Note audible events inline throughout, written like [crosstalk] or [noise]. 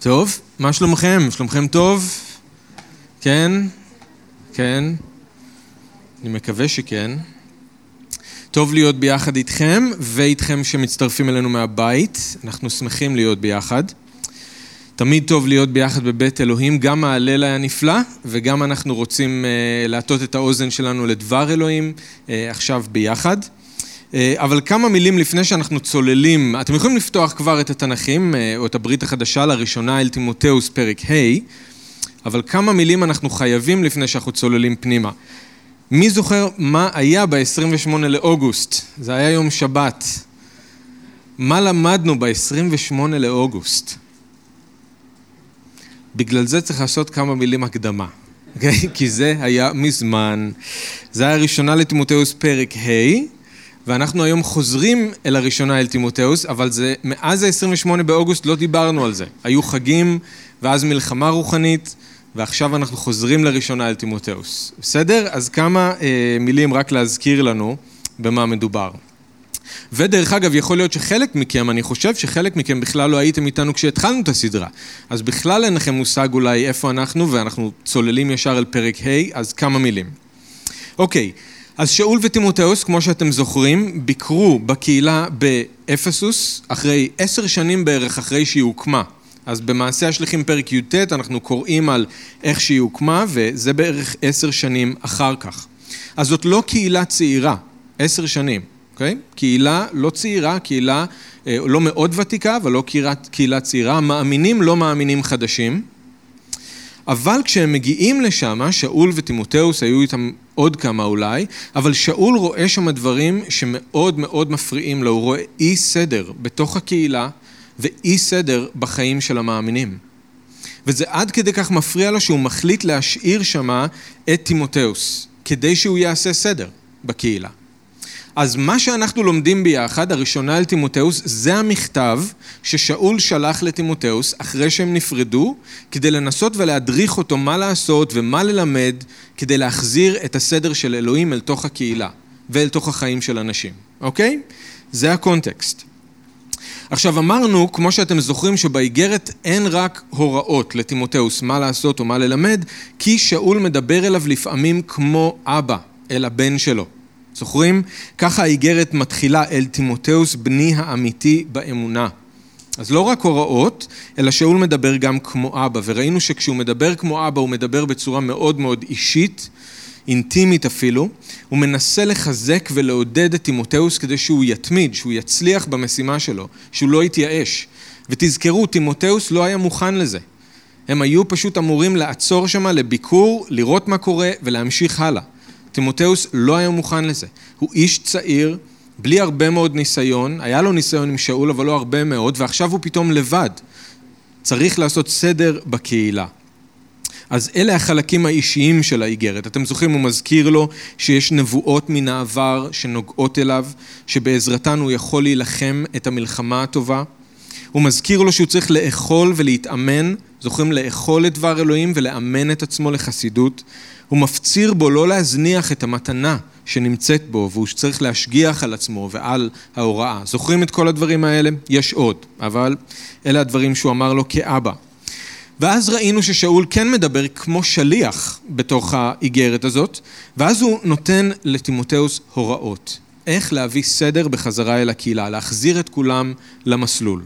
טוב, מה שלומכם? שלומכם טוב? כן? כן? אני מקווה שכן. טוב להיות ביחד איתכם ואיתכם שמצטרפים אלינו מהבית. אנחנו שמחים להיות ביחד. תמיד טוב להיות ביחד בבית אלוהים, גם ההלל היה נפלא וגם אנחנו רוצים uh, להטות את האוזן שלנו לדבר אלוהים uh, עכשיו ביחד. Uh, אבל כמה מילים לפני שאנחנו צוללים, אתם יכולים לפתוח כבר את התנ"כים uh, או את הברית החדשה לראשונה אל תימותאוס פרק ה', אבל כמה מילים אנחנו חייבים לפני שאנחנו צוללים פנימה. מי זוכר מה היה ב-28 לאוגוסט? זה היה יום שבת. מה למדנו ב-28 לאוגוסט? בגלל זה צריך לעשות כמה מילים הקדמה, okay? אוקיי? [laughs] כי זה היה מזמן. זה היה ראשונה לתימותאוס פרק ה', ואנחנו היום חוזרים אל הראשונה אל תימותאוס, אבל זה, מאז ה-28 באוגוסט לא דיברנו על זה. היו חגים, ואז מלחמה רוחנית, ועכשיו אנחנו חוזרים לראשונה אל תימותאוס. בסדר? אז כמה אה, מילים רק להזכיר לנו במה מדובר. ודרך אגב, יכול להיות שחלק מכם, אני חושב שחלק מכם בכלל לא הייתם איתנו כשהתחלנו את הסדרה. אז בכלל אין לכם מושג אולי איפה אנחנו, ואנחנו צוללים ישר אל פרק ה', אז כמה מילים. אוקיי, אז שאול וטימותאוס, כמו שאתם זוכרים, ביקרו בקהילה באפסוס, אחרי עשר שנים בערך אחרי שהיא הוקמה. אז במעשה השליחים פרק י"ט אנחנו קוראים על איך שהיא הוקמה, וזה בערך עשר שנים אחר כך. אז זאת לא קהילה צעירה, עשר שנים. אוקיי? קהילה לא צעירה, קהילה אה, לא מאוד ותיקה, אבל לא קהילה, קהילה צעירה, מאמינים לא מאמינים חדשים. אבל כשהם מגיעים לשם, שאול וטימותאוס, היו איתם עוד כמה אולי, אבל שאול רואה שם דברים שמאוד מאוד מפריעים לו, הוא רואה אי סדר בתוך הקהילה ואי סדר בחיים של המאמינים. וזה עד כדי כך מפריע לו שהוא מחליט להשאיר שמה את טימותאוס, כדי שהוא יעשה סדר בקהילה. אז מה שאנחנו לומדים ביחד, הראשונה אל תימותאוס, זה המכתב ששאול שלח לתימותאוס אחרי שהם נפרדו, כדי לנסות ולהדריך אותו מה לעשות ומה ללמד, כדי להחזיר את הסדר של אלוהים אל תוך הקהילה ואל תוך החיים של אנשים, אוקיי? זה הקונטקסט. עכשיו אמרנו, כמו שאתם זוכרים, שבאיגרת אין רק הוראות לתימותאוס מה לעשות או מה ללמד, כי שאול מדבר אליו לפעמים כמו אבא אל הבן שלו. זוכרים? ככה האיגרת מתחילה אל תימותאוס בני האמיתי באמונה. אז לא רק הוראות, אלא שאול מדבר גם כמו אבא, וראינו שכשהוא מדבר כמו אבא הוא מדבר בצורה מאוד מאוד אישית, אינטימית אפילו, הוא מנסה לחזק ולעודד את תימותאוס כדי שהוא יתמיד, שהוא יצליח במשימה שלו, שהוא לא יתייאש. ותזכרו, תימותאוס לא היה מוכן לזה. הם היו פשוט אמורים לעצור שמה לביקור, לראות מה קורה ולהמשיך הלאה. תימותאוס לא היה מוכן לזה. הוא איש צעיר, בלי הרבה מאוד ניסיון, היה לו ניסיון עם שאול, אבל לא הרבה מאוד, ועכשיו הוא פתאום לבד. צריך לעשות סדר בקהילה. אז אלה החלקים האישיים של האיגרת. אתם זוכרים, הוא מזכיר לו שיש נבואות מן העבר שנוגעות אליו, שבעזרתן הוא יכול להילחם את המלחמה הטובה. הוא מזכיר לו שהוא צריך לאכול ולהתאמן, זוכרים לאכול את דבר אלוהים ולאמן את עצמו לחסידות. הוא מפציר בו לא להזניח את המתנה שנמצאת בו והוא צריך להשגיח על עצמו ועל ההוראה. זוכרים את כל הדברים האלה? יש עוד, אבל אלה הדברים שהוא אמר לו כאבא. ואז ראינו ששאול כן מדבר כמו שליח בתוך האיגרת הזאת, ואז הוא נותן לטימותאוס הוראות. איך להביא סדר בחזרה אל הקהילה, להחזיר את כולם למסלול.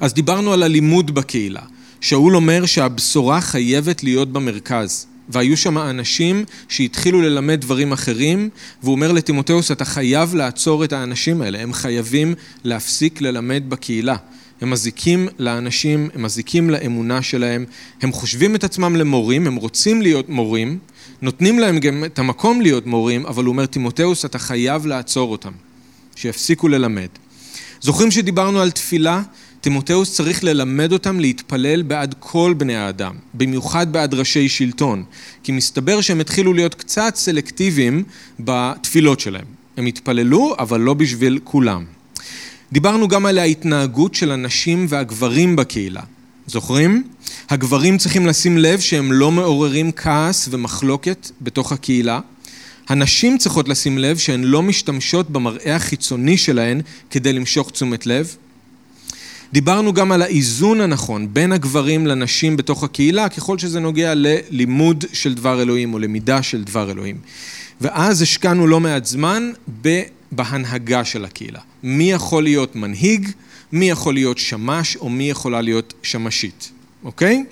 אז דיברנו על הלימוד בקהילה. שאול אומר שהבשורה חייבת להיות במרכז. והיו שם אנשים שהתחילו ללמד דברים אחרים, והוא אומר לטימותאוס, אתה חייב לעצור את האנשים האלה, הם חייבים להפסיק ללמד בקהילה. הם מזיקים לאנשים, הם מזיקים לאמונה שלהם, הם חושבים את עצמם למורים, הם רוצים להיות מורים, נותנים להם גם את המקום להיות מורים, אבל הוא אומר, טימותאוס, אתה חייב לעצור אותם, שיפסיקו ללמד. זוכרים שדיברנו על תפילה? תימותאוס צריך ללמד אותם להתפלל בעד כל בני האדם, במיוחד בעד ראשי שלטון, כי מסתבר שהם התחילו להיות קצת סלקטיביים בתפילות שלהם. הם התפללו, אבל לא בשביל כולם. דיברנו גם על ההתנהגות של הנשים והגברים בקהילה. זוכרים? הגברים צריכים לשים לב שהם לא מעוררים כעס ומחלוקת בתוך הקהילה. הנשים צריכות לשים לב שהן לא משתמשות במראה החיצוני שלהן כדי למשוך תשומת לב. דיברנו גם על האיזון הנכון בין הגברים לנשים בתוך הקהילה, ככל שזה נוגע ללימוד של דבר אלוהים או למידה של דבר אלוהים. ואז השקענו לא מעט זמן בהנהגה של הקהילה. מי יכול להיות מנהיג, מי יכול להיות שמש או מי יכולה להיות שמשית, אוקיי?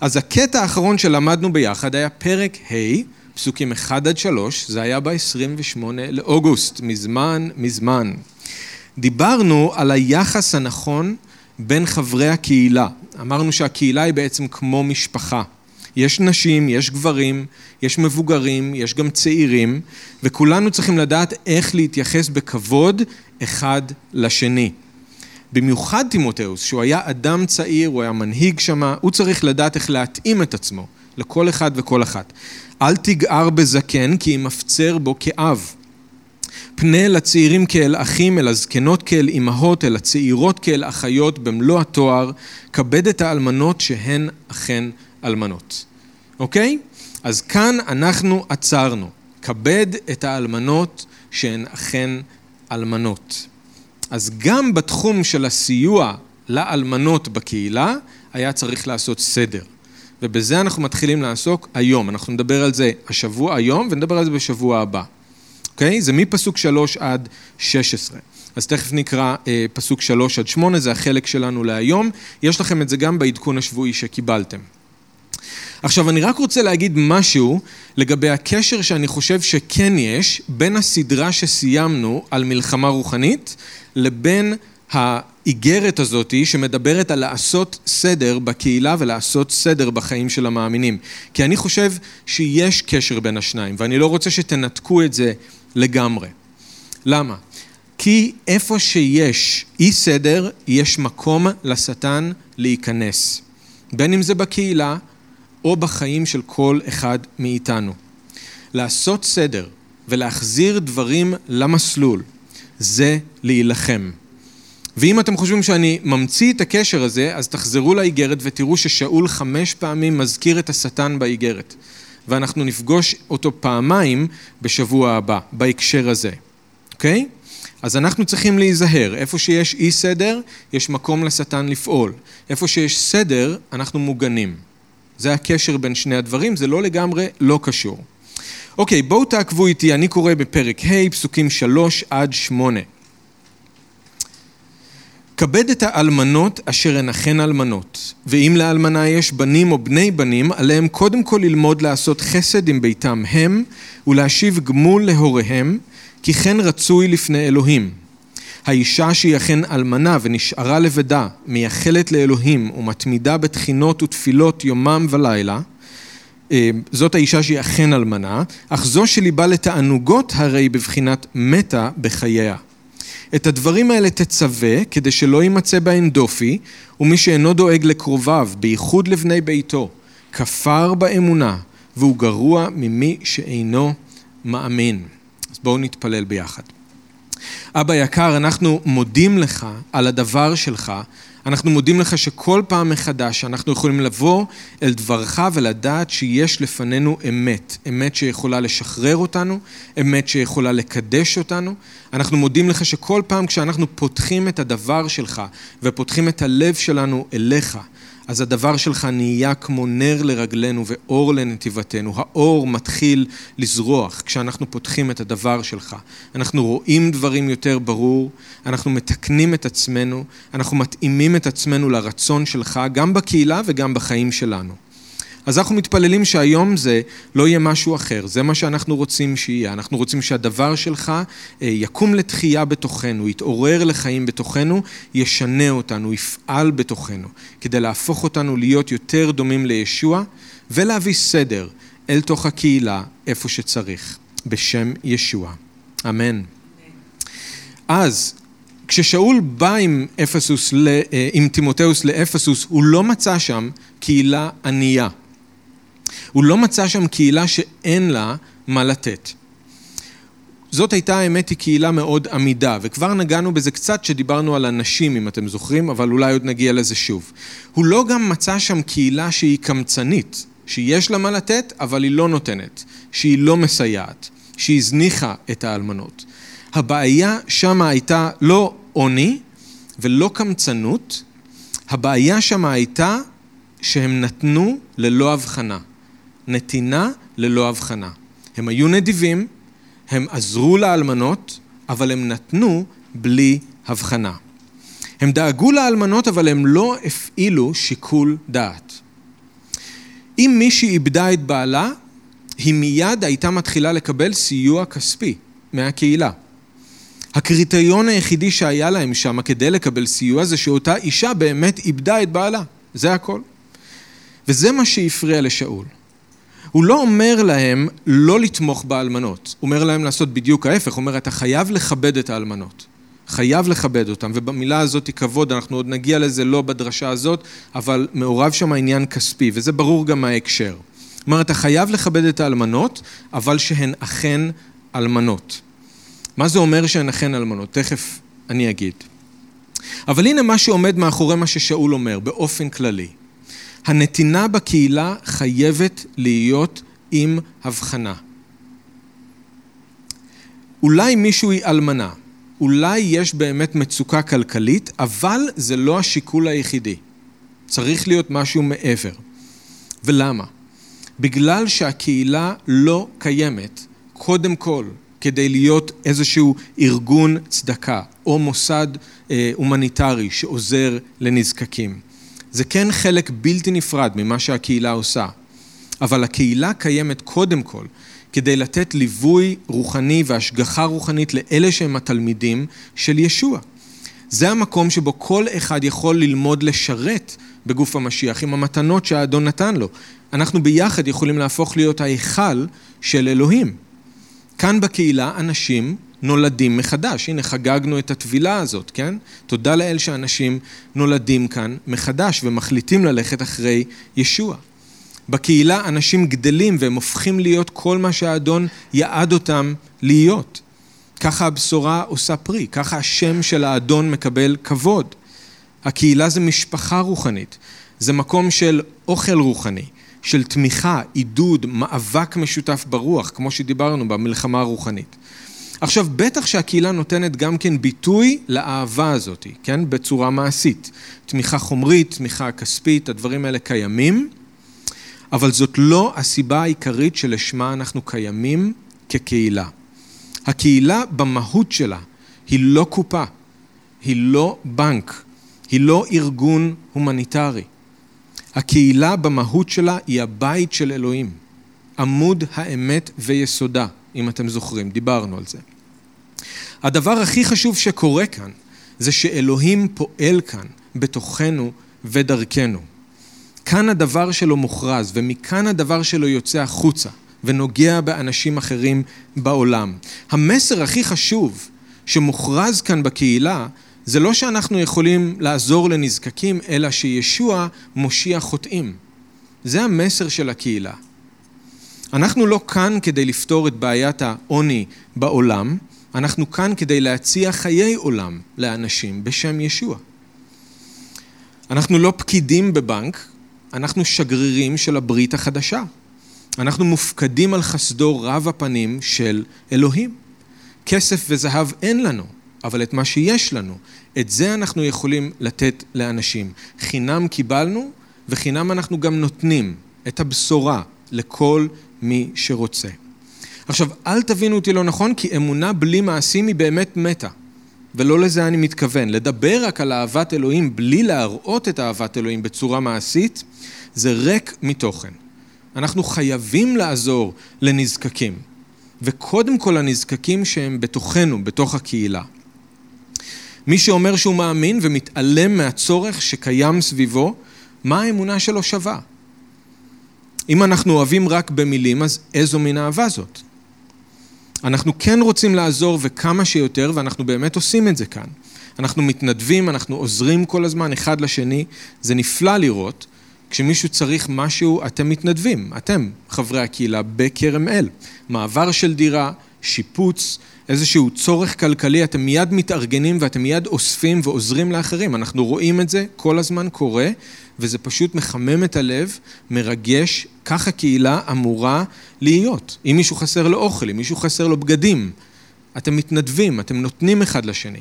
אז הקטע האחרון שלמדנו ביחד היה פרק ה', פסוקים 1 עד 3, זה היה ב-28 לאוגוסט, מזמן, מזמן. דיברנו על היחס הנכון בין חברי הקהילה. אמרנו שהקהילה היא בעצם כמו משפחה. יש נשים, יש גברים, יש מבוגרים, יש גם צעירים, וכולנו צריכים לדעת איך להתייחס בכבוד אחד לשני. במיוחד תימותאוס, שהוא היה אדם צעיר, הוא היה מנהיג שמה, הוא צריך לדעת איך להתאים את עצמו לכל אחד וכל אחת. אל תגער בזקן כי אם מפצר בו כאב. פנה לצעירים כאל אחים, אל הזקנות כאל אמהות, אל הצעירות כאל אחיות במלוא התואר, כבד את האלמנות שהן אכן אלמנות. אוקיי? אז כאן אנחנו עצרנו. כבד את האלמנות שהן אכן אלמנות. אז גם בתחום של הסיוע לאלמנות בקהילה, היה צריך לעשות סדר. ובזה אנחנו מתחילים לעסוק היום. אנחנו נדבר על זה השבוע היום ונדבר על זה בשבוע הבא. אוקיי? זה מפסוק שלוש עד שש עשרה. אז תכף נקרא אה, פסוק שלוש עד שמונה, זה החלק שלנו להיום. יש לכם את זה גם בעדכון השבועי שקיבלתם. עכשיו, אני רק רוצה להגיד משהו לגבי הקשר שאני חושב שכן יש בין הסדרה שסיימנו על מלחמה רוחנית לבין האיגרת הזאת שמדברת על לעשות סדר בקהילה ולעשות סדר בחיים של המאמינים. כי אני חושב שיש קשר בין השניים, ואני לא רוצה שתנתקו את זה לגמרי. למה? כי איפה שיש אי סדר, יש מקום לשטן להיכנס. בין אם זה בקהילה או בחיים של כל אחד מאיתנו. לעשות סדר ולהחזיר דברים למסלול, זה להילחם. ואם אתם חושבים שאני ממציא את הקשר הזה, אז תחזרו לאיגרת ותראו ששאול חמש פעמים מזכיר את השטן באיגרת. ואנחנו נפגוש אותו פעמיים בשבוע הבא, בהקשר הזה, אוקיי? אז אנחנו צריכים להיזהר, איפה שיש אי סדר, יש מקום לשטן לפעול. איפה שיש סדר, אנחנו מוגנים. זה הקשר בין שני הדברים, זה לא לגמרי לא קשור. אוקיי, בואו תעקבו איתי, אני קורא בפרק ה', פסוקים שלוש עד שמונה. כבד את האלמנות אשר הן אכן אלמנות, ואם לאלמנה יש בנים או בני בנים, עליהם קודם כל ללמוד לעשות חסד עם ביתם הם, ולהשיב גמול להוריהם, כי כן רצוי לפני אלוהים. האישה שהיא אכן אלמנה ונשארה לבדה, מייחלת לאלוהים ומתמידה בתחינות ותפילות יומם ולילה, אה, זאת האישה שהיא אכן אלמנה, אך זו שליבה לתענוגות הרי בבחינת מתה בחייה. את הדברים האלה תצווה כדי שלא יימצא בהן דופי, ומי שאינו דואג לקרוביו, בייחוד לבני ביתו, כפר באמונה, והוא גרוע ממי שאינו מאמין. אז בואו נתפלל ביחד. אבא יקר, אנחנו מודים לך על הדבר שלך. אנחנו מודים לך שכל פעם מחדש אנחנו יכולים לבוא אל דברך ולדעת שיש לפנינו אמת. אמת שיכולה לשחרר אותנו, אמת שיכולה לקדש אותנו. אנחנו מודים לך שכל פעם כשאנחנו פותחים את הדבר שלך ופותחים את הלב שלנו אליך, אז הדבר שלך נהיה כמו נר לרגלינו ואור לנתיבתנו. האור מתחיל לזרוח כשאנחנו פותחים את הדבר שלך. אנחנו רואים דברים יותר ברור, אנחנו מתקנים את עצמנו, אנחנו מתאימים את עצמנו לרצון שלך, גם בקהילה וגם בחיים שלנו. אז אנחנו מתפללים שהיום זה לא יהיה משהו אחר, זה מה שאנחנו רוצים שיהיה. אנחנו רוצים שהדבר שלך אה, יקום לתחייה בתוכנו, יתעורר לחיים בתוכנו, ישנה אותנו, יפעל בתוכנו, כדי להפוך אותנו להיות יותר דומים לישוע ולהביא סדר אל תוך הקהילה איפה שצריך, בשם ישוע. אמן. אז כששאול בא עם, אפסוס, אה, עם תימותאוס לאפסוס, הוא לא מצא שם קהילה ענייה. הוא לא מצא שם קהילה שאין לה מה לתת. זאת הייתה האמת היא קהילה מאוד עמידה, וכבר נגענו בזה קצת כשדיברנו על הנשים, אם אתם זוכרים, אבל אולי עוד נגיע לזה שוב. הוא לא גם מצא שם קהילה שהיא קמצנית, שיש לה מה לתת, אבל היא לא נותנת, שהיא לא מסייעת, שהיא הזניחה את האלמנות. הבעיה שמה הייתה לא עוני ולא קמצנות, הבעיה שם הייתה שהם נתנו ללא הבחנה. נתינה ללא הבחנה. הם היו נדיבים, הם עזרו לאלמנות, אבל הם נתנו בלי הבחנה. הם דאגו לאלמנות, אבל הם לא הפעילו שיקול דעת. אם מישהי איבדה את בעלה, היא מיד הייתה מתחילה לקבל סיוע כספי מהקהילה. הקריטריון היחידי שהיה להם שם כדי לקבל סיוע זה שאותה אישה באמת איבדה את בעלה, זה הכל. וזה מה שהפריע לשאול. הוא לא אומר להם לא לתמוך באלמנות, הוא אומר להם לעשות בדיוק ההפך, הוא אומר אתה חייב לכבד את האלמנות, חייב לכבד אותם, ובמילה הזאת כבוד, אנחנו עוד נגיע לזה לא בדרשה הזאת, אבל מעורב שם עניין כספי, וזה ברור גם מההקשר. כלומר, אתה חייב לכבד את האלמנות, אבל שהן אכן אלמנות. מה זה אומר שהן אכן אלמנות? תכף אני אגיד. אבל הנה מה שעומד מאחורי מה ששאול אומר, באופן כללי. הנתינה בקהילה חייבת להיות עם הבחנה. אולי מישהו היא אלמנה, אולי יש באמת מצוקה כלכלית, אבל זה לא השיקול היחידי. צריך להיות משהו מעבר. ולמה? בגלל שהקהילה לא קיימת, קודם כל, כדי להיות איזשהו ארגון צדקה או מוסד אה, הומניטרי שעוזר לנזקקים. זה כן חלק בלתי נפרד ממה שהקהילה עושה, אבל הקהילה קיימת קודם כל כדי לתת ליווי רוחני והשגחה רוחנית לאלה שהם התלמידים של ישוע. זה המקום שבו כל אחד יכול ללמוד לשרת בגוף המשיח עם המתנות שהאדון נתן לו. אנחנו ביחד יכולים להפוך להיות ההיכל של אלוהים. כאן בקהילה אנשים נולדים מחדש. הנה, חגגנו את הטבילה הזאת, כן? תודה לאל שאנשים נולדים כאן מחדש ומחליטים ללכת אחרי ישוע. בקהילה אנשים גדלים והם הופכים להיות כל מה שהאדון יעד אותם להיות. ככה הבשורה עושה פרי, ככה השם של האדון מקבל כבוד. הקהילה זה משפחה רוחנית, זה מקום של אוכל רוחני, של תמיכה, עידוד, מאבק משותף ברוח, כמו שדיברנו במלחמה הרוחנית. עכשיו, בטח שהקהילה נותנת גם כן ביטוי לאהבה הזאת, כן? בצורה מעשית. תמיכה חומרית, תמיכה כספית, הדברים האלה קיימים, אבל זאת לא הסיבה העיקרית שלשמה אנחנו קיימים כקהילה. הקהילה במהות שלה היא לא קופה, היא לא בנק, היא לא ארגון הומניטרי. הקהילה במהות שלה היא הבית של אלוהים, עמוד האמת ויסודה. אם אתם זוכרים, דיברנו על זה. הדבר הכי חשוב שקורה כאן, זה שאלוהים פועל כאן, בתוכנו ודרכנו. כאן הדבר שלו מוכרז, ומכאן הדבר שלו יוצא החוצה, ונוגע באנשים אחרים בעולם. המסר הכי חשוב שמוכרז כאן בקהילה, זה לא שאנחנו יכולים לעזור לנזקקים, אלא שישוע מושיע חוטאים. זה המסר של הקהילה. אנחנו לא כאן כדי לפתור את בעיית העוני בעולם, אנחנו כאן כדי להציע חיי עולם לאנשים בשם ישוע. אנחנו לא פקידים בבנק, אנחנו שגרירים של הברית החדשה. אנחנו מופקדים על חסדו רב הפנים של אלוהים. כסף וזהב אין לנו, אבל את מה שיש לנו, את זה אנחנו יכולים לתת לאנשים. חינם קיבלנו וחינם אנחנו גם נותנים את הבשורה לכל מי שרוצה. עכשיו, אל תבינו אותי לא נכון, כי אמונה בלי מעשים היא באמת מתה. ולא לזה אני מתכוון. לדבר רק על אהבת אלוהים בלי להראות את אהבת אלוהים בצורה מעשית, זה ריק מתוכן. אנחנו חייבים לעזור לנזקקים, וקודם כל לנזקקים שהם בתוכנו, בתוך הקהילה. מי שאומר שהוא מאמין ומתעלם מהצורך שקיים סביבו, מה האמונה שלו שווה? אם אנחנו אוהבים רק במילים, אז איזו מין אהבה זאת? אנחנו כן רוצים לעזור וכמה שיותר, ואנחנו באמת עושים את זה כאן. אנחנו מתנדבים, אנחנו עוזרים כל הזמן אחד לשני, זה נפלא לראות. כשמישהו צריך משהו, אתם מתנדבים, אתם, חברי הקהילה, בכרם אל. מעבר של דירה, שיפוץ, איזשהו צורך כלכלי, אתם מיד מתארגנים ואתם מיד אוספים ועוזרים לאחרים. אנחנו רואים את זה כל הזמן קורה, וזה פשוט מחמם את הלב, מרגש, ככה קהילה אמורה להיות. אם מישהו חסר לו אוכל, אם מישהו חסר לו בגדים, אתם מתנדבים, אתם נותנים אחד לשני.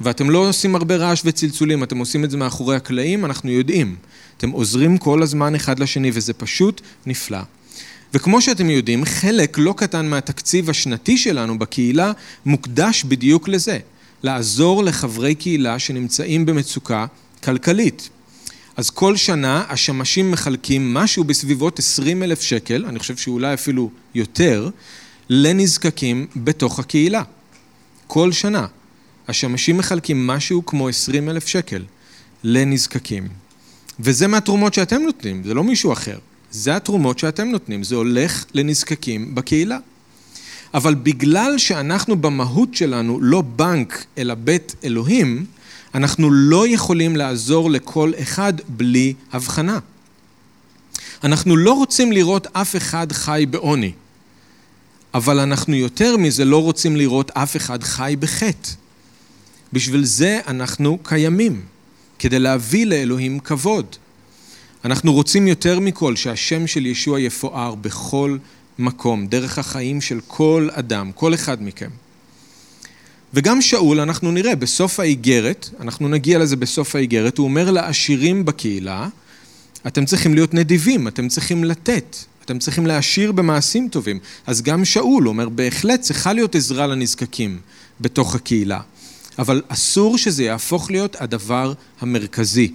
ואתם לא עושים הרבה רעש וצלצולים, אתם עושים את זה מאחורי הקלעים, אנחנו יודעים. אתם עוזרים כל הזמן אחד לשני, וזה פשוט נפלא. וכמו שאתם יודעים, חלק לא קטן מהתקציב השנתי שלנו בקהילה מוקדש בדיוק לזה, לעזור לחברי קהילה שנמצאים במצוקה כלכלית. אז כל שנה השמשים מחלקים משהו בסביבות 20 אלף שקל, אני חושב שאולי אפילו יותר, לנזקקים בתוך הקהילה. כל שנה. השמשים מחלקים משהו כמו 20 אלף שקל לנזקקים. וזה מהתרומות שאתם נותנים, זה לא מישהו אחר. זה התרומות שאתם נותנים, זה הולך לנזקקים בקהילה. אבל בגלל שאנחנו במהות שלנו לא בנק אלא בית אלוהים, אנחנו לא יכולים לעזור לכל אחד בלי הבחנה. אנחנו לא רוצים לראות אף אחד חי בעוני, אבל אנחנו יותר מזה לא רוצים לראות אף אחד חי בחטא. בשביל זה אנחנו קיימים, כדי להביא לאלוהים כבוד. אנחנו רוצים יותר מכל שהשם של ישוע יפואר בכל מקום, דרך החיים של כל אדם, כל אחד מכם. וגם שאול, אנחנו נראה בסוף האיגרת, אנחנו נגיע לזה בסוף האיגרת, הוא אומר לעשירים בקהילה, אתם צריכים להיות נדיבים, אתם צריכים לתת, אתם צריכים להעשיר במעשים טובים. אז גם שאול אומר, בהחלט צריכה להיות עזרה לנזקקים בתוך הקהילה. אבל אסור שזה יהפוך להיות הדבר המרכזי.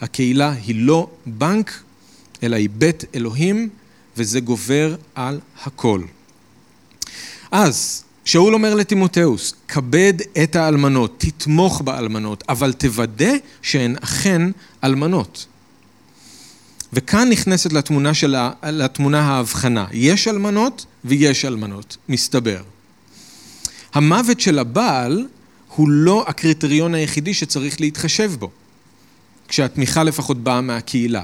הקהילה היא לא בנק, אלא היא בית אלוהים, וזה גובר על הכל. אז שאול אומר לטימותאוס, כבד את האלמנות, תתמוך באלמנות, אבל תוודא שהן אכן אלמנות. וכאן נכנסת לתמונה, של, לתמונה ההבחנה. יש אלמנות ויש אלמנות, מסתבר. המוות של הבעל הוא לא הקריטריון היחידי שצריך להתחשב בו, כשהתמיכה לפחות באה מהקהילה.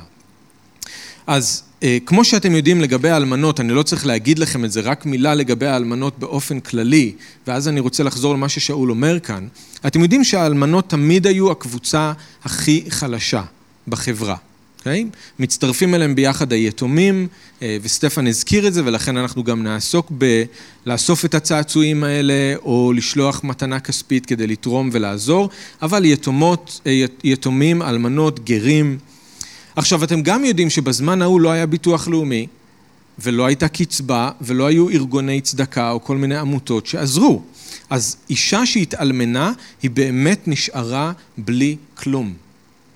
אז אה, כמו שאתם יודעים לגבי האלמנות, אני לא צריך להגיד לכם את זה, רק מילה לגבי האלמנות באופן כללי, ואז אני רוצה לחזור למה ששאול אומר כאן. אתם יודעים שהאלמנות תמיד היו הקבוצה הכי חלשה בחברה. Okay? אוקיי? מצטרפים אליהם ביחד היתומים, אה, וסטפן הזכיר את זה, ולכן אנחנו גם נעסוק בלאסוף את הצעצועים האלה, או לשלוח מתנה כספית כדי לתרום ולעזור, אבל יתומות, אה, יתומים, אלמנות, גרים. עכשיו, אתם גם יודעים שבזמן ההוא לא היה ביטוח לאומי, ולא הייתה קצבה, ולא היו ארגוני צדקה או כל מיני עמותות שעזרו. אז אישה שהתאלמנה, היא באמת נשארה בלי כלום.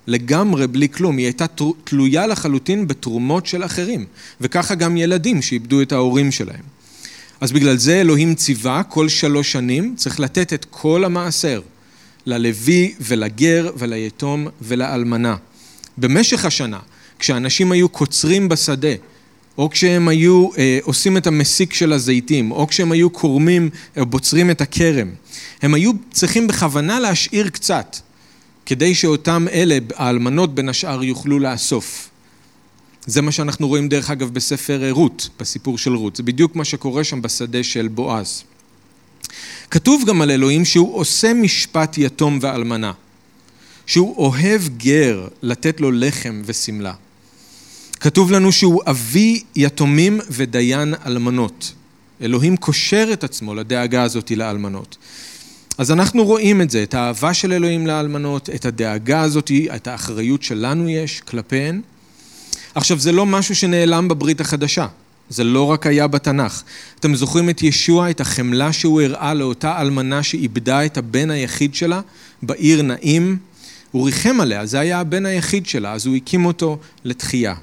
לגמרי בלי כלום, היא הייתה תלויה לחלוטין בתרומות של אחרים, וככה גם ילדים שאיבדו את ההורים שלהם. אז בגלל זה אלוהים ציווה כל שלוש שנים צריך לתת את כל המעשר ללוי ולגר וליתום ולאלמנה. במשך השנה, כשאנשים היו קוצרים בשדה, או כשהם היו אה, עושים את המסיק של הזיתים, או כשהם היו קורמים או בוצרים את הכרם, הם היו צריכים בכוונה להשאיר קצת. כדי שאותם אלה, האלמנות בין השאר, יוכלו לאסוף. זה מה שאנחנו רואים דרך אגב בספר רות, בסיפור של רות. זה בדיוק מה שקורה שם בשדה של בועז. כתוב גם על אלוהים שהוא עושה משפט יתום ואלמנה, שהוא אוהב גר לתת לו לחם ושמלה. כתוב לנו שהוא אבי יתומים ודיין אלמנות. אלוהים קושר את עצמו לדאגה הזאת לאלמנות. אז אנחנו רואים את זה, את האהבה של אלוהים לאלמנות, את הדאגה הזאת, את האחריות שלנו יש כלפיהן. עכשיו, זה לא משהו שנעלם בברית החדשה, זה לא רק היה בתנ"ך. אתם זוכרים את ישוע, את החמלה שהוא הראה לאותה אלמנה שאיבדה את הבן היחיד שלה בעיר נעים? הוא ריחם עליה, זה היה הבן היחיד שלה, אז הוא הקים אותו לתחייה.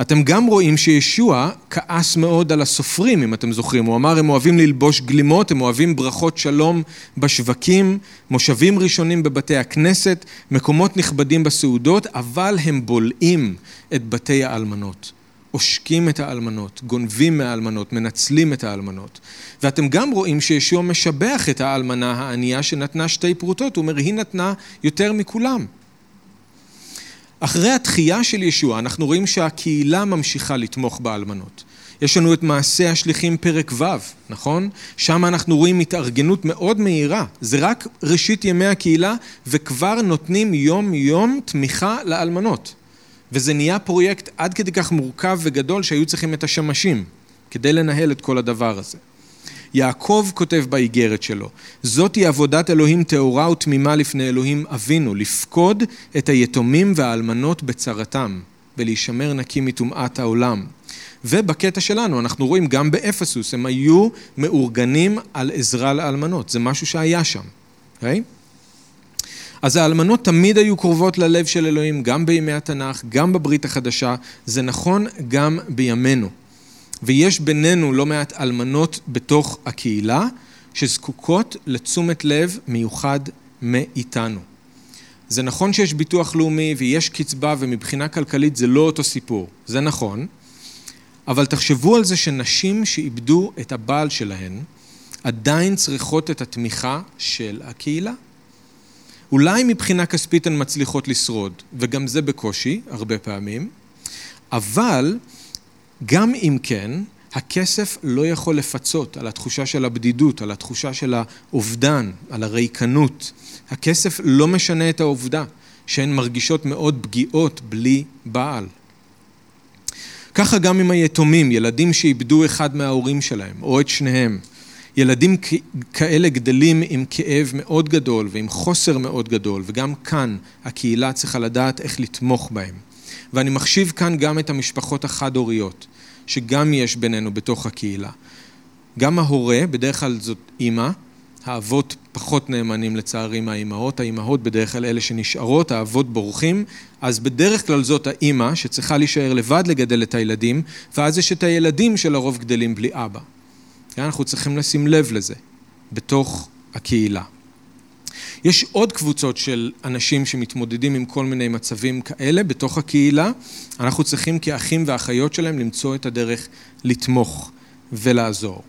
אתם גם רואים שישוע כעס מאוד על הסופרים, אם אתם זוכרים. הוא אמר, הם אוהבים ללבוש גלימות, הם אוהבים ברכות שלום בשווקים, מושבים ראשונים בבתי הכנסת, מקומות נכבדים בסעודות, אבל הם בולעים את בתי האלמנות. עושקים את האלמנות, גונבים מהאלמנות, מנצלים את האלמנות. ואתם גם רואים שישוע משבח את האלמנה הענייה שנתנה שתי פרוטות, הוא אומר, היא נתנה יותר מכולם. אחרי התחייה של ישוע אנחנו רואים שהקהילה ממשיכה לתמוך באלמנות. יש לנו את מעשה השליחים פרק ו', נכון? שם אנחנו רואים התארגנות מאוד מהירה. זה רק ראשית ימי הקהילה וכבר נותנים יום יום תמיכה לאלמנות. וזה נהיה פרויקט עד כדי כך מורכב וגדול שהיו צריכים את השמשים כדי לנהל את כל הדבר הזה. יעקב כותב באיגרת שלו, זאתי עבודת אלוהים טהורה ותמימה לפני אלוהים אבינו, לפקוד את היתומים והאלמנות בצרתם, ולהישמר נקי מטומאת העולם. ובקטע שלנו, אנחנו רואים גם באפסוס, הם היו מאורגנים על עזרה לאלמנות, זה משהו שהיה שם, Okay? אוקיי? אז האלמנות תמיד היו קרובות ללב של אלוהים, גם בימי התנ"ך, גם בברית החדשה, זה נכון גם בימינו. ויש בינינו לא מעט אלמנות בתוך הקהילה, שזקוקות לתשומת לב מיוחד מאיתנו. זה נכון שיש ביטוח לאומי ויש קצבה ומבחינה כלכלית זה לא אותו סיפור, זה נכון, אבל תחשבו על זה שנשים שאיבדו את הבעל שלהן עדיין צריכות את התמיכה של הקהילה. אולי מבחינה כספית הן מצליחות לשרוד, וגם זה בקושי, הרבה פעמים, אבל גם אם כן, הכסף לא יכול לפצות על התחושה של הבדידות, על התחושה של האובדן, על הריקנות. הכסף לא משנה את העובדה שהן מרגישות מאוד פגיעות בלי בעל. ככה גם עם היתומים, ילדים שאיבדו אחד מההורים שלהם, או את שניהם. ילדים כאלה גדלים עם כאב מאוד גדול ועם חוסר מאוד גדול, וגם כאן הקהילה צריכה לדעת איך לתמוך בהם. ואני מחשיב כאן גם את המשפחות החד-הוריות, שגם יש בינינו בתוך הקהילה. גם ההורה, בדרך כלל זאת אימא, האבות פחות נאמנים לצערי מהאימהות, האימהות בדרך כלל אלה שנשארות, האבות בורחים, אז בדרך כלל זאת האימא שצריכה להישאר לבד לגדל את הילדים, ואז יש את הילדים שלרוב גדלים בלי אבא. כן? אנחנו צריכים לשים לב לזה בתוך הקהילה. יש עוד קבוצות של אנשים שמתמודדים עם כל מיני מצבים כאלה בתוך הקהילה. אנחנו צריכים כאחים ואחיות שלהם למצוא את הדרך לתמוך ולעזור.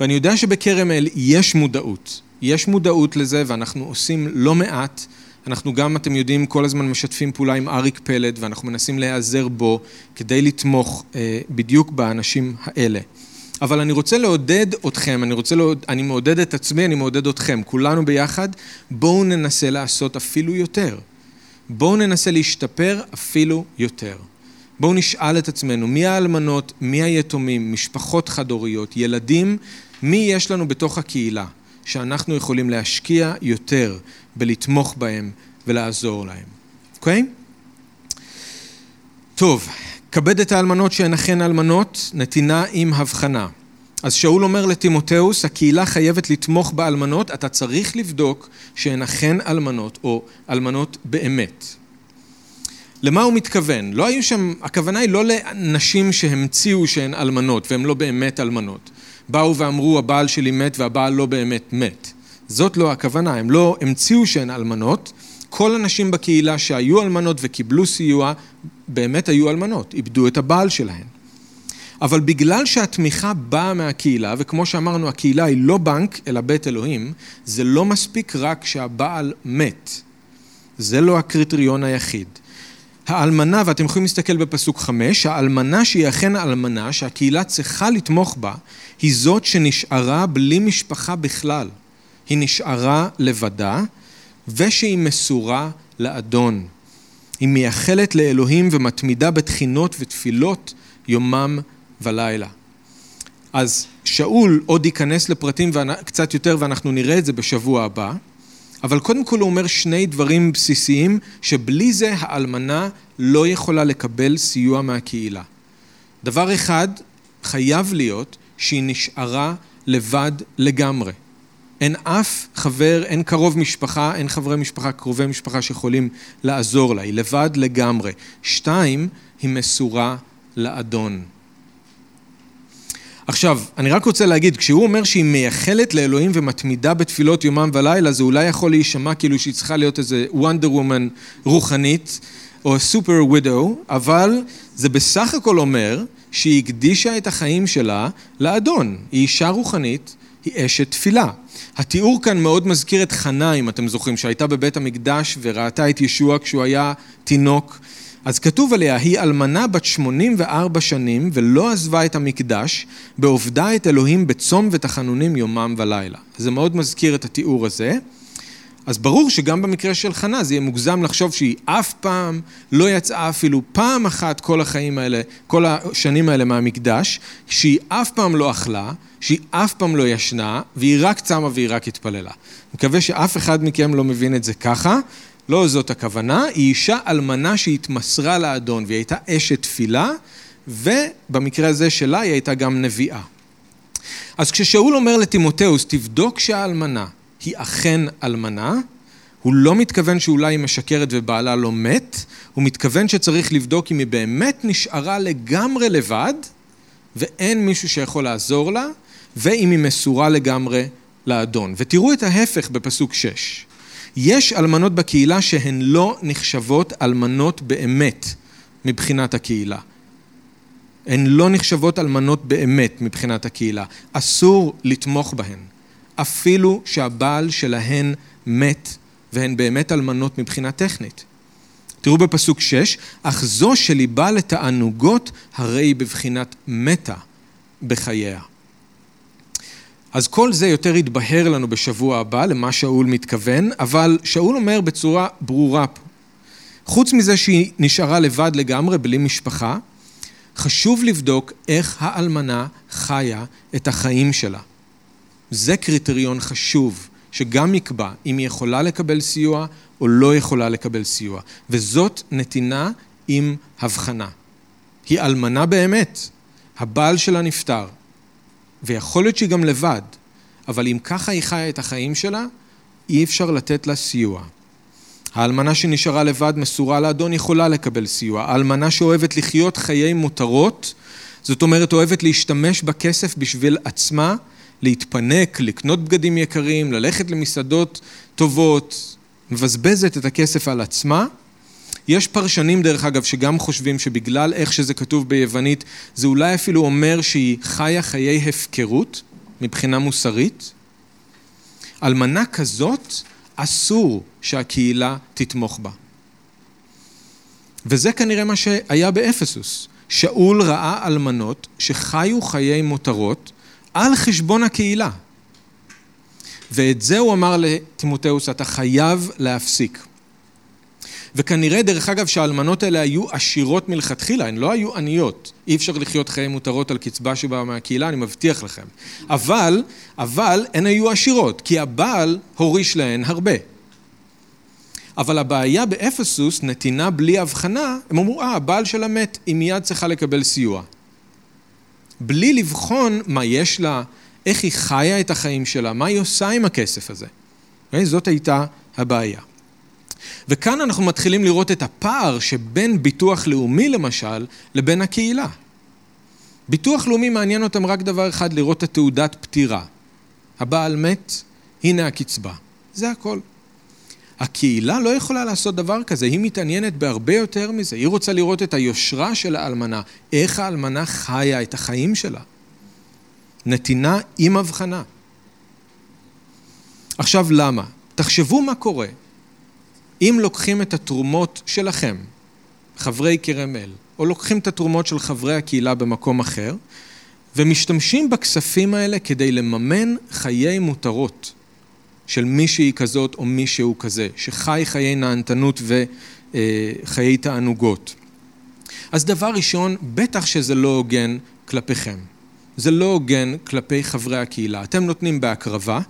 ואני יודע שבכרם אל יש מודעות. יש מודעות לזה ואנחנו עושים לא מעט. אנחנו גם, אתם יודעים, כל הזמן משתפים פעולה עם אריק פלד ואנחנו מנסים להיעזר בו כדי לתמוך אה, בדיוק באנשים האלה. אבל אני רוצה לעודד אתכם, אני רוצה לעוד, אני מעודד את עצמי, אני מעודד אתכם, כולנו ביחד, בואו ננסה לעשות אפילו יותר. בואו ננסה להשתפר אפילו יותר. בואו נשאל את עצמנו, מי האלמנות, מי היתומים, משפחות חד-הוריות, ילדים, מי יש לנו בתוך הקהילה שאנחנו יכולים להשקיע יותר בלתמוך בהם ולעזור להם, אוקיי? טוב, כבד את האלמנות שהן אכן אלמנות, נתינה עם הבחנה. אז שאול אומר לטימותאוס, הקהילה חייבת לתמוך באלמנות, אתה צריך לבדוק שהן אכן אלמנות או אלמנות באמת. למה הוא מתכוון? לא היו שם, הכוונה היא לא לנשים שהמציאו שהן אלמנות והן לא באמת אלמנות. באו ואמרו הבעל שלי מת והבעל לא באמת מת. זאת לא הכוונה, הם לא המציאו שהן אלמנות, כל הנשים בקהילה שהיו אלמנות וקיבלו סיוע, באמת היו אלמנות, איבדו את הבעל שלהן. אבל בגלל שהתמיכה באה מהקהילה, וכמו שאמרנו, הקהילה היא לא בנק, אלא בית אלוהים, זה לא מספיק רק שהבעל מת. זה לא הקריטריון היחיד. האלמנה, ואתם יכולים להסתכל בפסוק חמש, האלמנה שהיא אכן האלמנה, שהקהילה צריכה לתמוך בה, היא זאת שנשארה בלי משפחה בכלל. היא נשארה לבדה, ושהיא מסורה לאדון. היא מייחלת לאלוהים ומתמידה בתחינות ותפילות יומם ולילה. אז שאול עוד ייכנס לפרטים קצת יותר ואנחנו נראה את זה בשבוע הבא, אבל קודם כל הוא אומר שני דברים בסיסיים שבלי זה האלמנה לא יכולה לקבל סיוע מהקהילה. דבר אחד, חייב להיות שהיא נשארה לבד לגמרי. אין אף חבר, אין קרוב משפחה, אין חברי משפחה, קרובי משפחה שיכולים לעזור לה, היא לבד לגמרי. שתיים, היא מסורה לאדון. עכשיו, אני רק רוצה להגיד, כשהוא אומר שהיא מייחלת לאלוהים ומתמידה בתפילות יומם ולילה, זה אולי יכול להישמע כאילו שהיא צריכה להיות איזה וונדר וומן רוחנית, או סופר ווידו, אבל זה בסך הכל אומר שהיא הקדישה את החיים שלה לאדון. היא אישה רוחנית, היא אשת תפילה. התיאור כאן מאוד מזכיר את חנה, אם אתם זוכרים, שהייתה בבית המקדש וראתה את ישוע כשהוא היה תינוק. אז כתוב עליה, היא אלמנה בת 84 שנים ולא עזבה את המקדש, בעובדה את אלוהים בצום ותחנונים יומם ולילה. זה מאוד מזכיר את התיאור הזה. אז ברור שגם במקרה של חנה זה יהיה מוגזם לחשוב שהיא אף פעם לא יצאה אפילו פעם אחת כל החיים האלה, כל השנים האלה מהמקדש, שהיא אף פעם לא אכלה, שהיא אף פעם לא ישנה, והיא רק צמה והיא רק התפללה. מקווה שאף אחד מכם לא מבין את זה ככה, לא זאת הכוונה, היא אישה אלמנה שהתמסרה לאדון, והיא הייתה אשת תפילה, ובמקרה הזה שלה היא הייתה גם נביאה. אז כששאול אומר לטימותאוס, תבדוק שהאלמנה היא אכן אלמנה, הוא לא מתכוון שאולי היא משקרת ובעלה לא מת, הוא מתכוון שצריך לבדוק אם היא באמת נשארה לגמרי לבד, ואין מישהו שיכול לעזור לה, ואם היא מסורה לגמרי לאדון. ותראו את ההפך בפסוק 6. יש אלמנות בקהילה שהן לא נחשבות אלמנות באמת מבחינת הקהילה. הן לא נחשבות אלמנות באמת מבחינת הקהילה. אסור לתמוך בהן. אפילו שהבעל שלהן מת והן באמת אלמנות מבחינה טכנית. תראו בפסוק 6, אך זו שליבה לתענוגות הרי היא בבחינת מתה בחייה. אז כל זה יותר יתבהר לנו בשבוע הבא למה שאול מתכוון, אבל שאול אומר בצורה ברורה פה. חוץ מזה שהיא נשארה לבד לגמרי, בלי משפחה, חשוב לבדוק איך האלמנה חיה את החיים שלה. זה קריטריון חשוב, שגם יקבע אם היא יכולה לקבל סיוע או לא יכולה לקבל סיוע. וזאת נתינה עם הבחנה. היא אלמנה באמת, הבעל שלה נפטר, ויכול להיות שהיא גם לבד, אבל אם ככה היא חיה את החיים שלה, אי אפשר לתת לה סיוע. האלמנה שנשארה לבד מסורה לאדון יכולה לקבל סיוע. האלמנה שאוהבת לחיות חיי מותרות, זאת אומרת אוהבת להשתמש בכסף בשביל עצמה, להתפנק, לקנות בגדים יקרים, ללכת למסעדות טובות, מבזבזת את הכסף על עצמה. יש פרשנים דרך אגב שגם חושבים שבגלל איך שזה כתוב ביוונית זה אולי אפילו אומר שהיא חיה חיי הפקרות מבחינה מוסרית. אלמנה כזאת אסור שהקהילה תתמוך בה. וזה כנראה מה שהיה באפסוס. שאול ראה אלמנות שחיו חיי מותרות על חשבון הקהילה. ואת זה הוא אמר לטימותאוס, אתה חייב להפסיק. וכנראה, דרך אגב, שהאלמנות האלה היו עשירות מלכתחילה, הן לא היו עניות. אי אפשר לחיות חיי מותרות על קצבה שבאה מהקהילה, אני מבטיח לכם. אבל, אבל הן היו עשירות, כי הבעל הוריש להן הרבה. אבל הבעיה באפסוס, נתינה בלי הבחנה, הם אמרו, אה, הבעל שלה מת, היא מיד צריכה לקבל סיוע. בלי לבחון מה יש לה, איך היא חיה את החיים שלה, מה היא עושה עם הכסף הזה. זאת הייתה הבעיה. וכאן אנחנו מתחילים לראות את הפער שבין ביטוח לאומי למשל, לבין הקהילה. ביטוח לאומי מעניין אותם רק דבר אחד, לראות את התעודת פטירה. הבעל מת, הנה הקצבה. זה הכל. הקהילה לא יכולה לעשות דבר כזה, היא מתעניינת בהרבה יותר מזה. היא רוצה לראות את היושרה של האלמנה, איך האלמנה חיה את החיים שלה. נתינה עם הבחנה. עכשיו למה? תחשבו מה קורה אם לוקחים את התרומות שלכם, חברי כרם אל, או לוקחים את התרומות של חברי הקהילה במקום אחר, ומשתמשים בכספים האלה כדי לממן חיי מותרות של מישהי כזאת או מישהו כזה, שחי חיי נהנתנות וחיי תענוגות. אז דבר ראשון, בטח שזה לא הוגן כלפיכם. זה לא הוגן כלפי חברי הקהילה. אתם נותנים בהקרבה,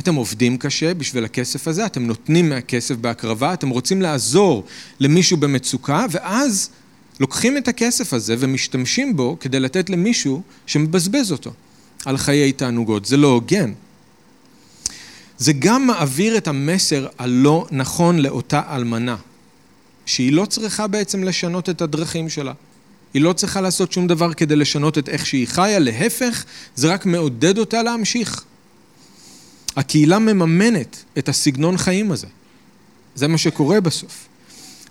אתם עובדים קשה בשביל הכסף הזה, אתם נותנים מהכסף בהקרבה, אתם רוצים לעזור למישהו במצוקה, ואז לוקחים את הכסף הזה ומשתמשים בו כדי לתת למישהו שמבזבז אותו על חיי תענוגות. זה לא הוגן. זה גם מעביר את המסר הלא נכון לאותה אלמנה, שהיא לא צריכה בעצם לשנות את הדרכים שלה. היא לא צריכה לעשות שום דבר כדי לשנות את איך שהיא חיה, להפך, זה רק מעודד אותה להמשיך. הקהילה מממנת את הסגנון חיים הזה. זה מה שקורה בסוף.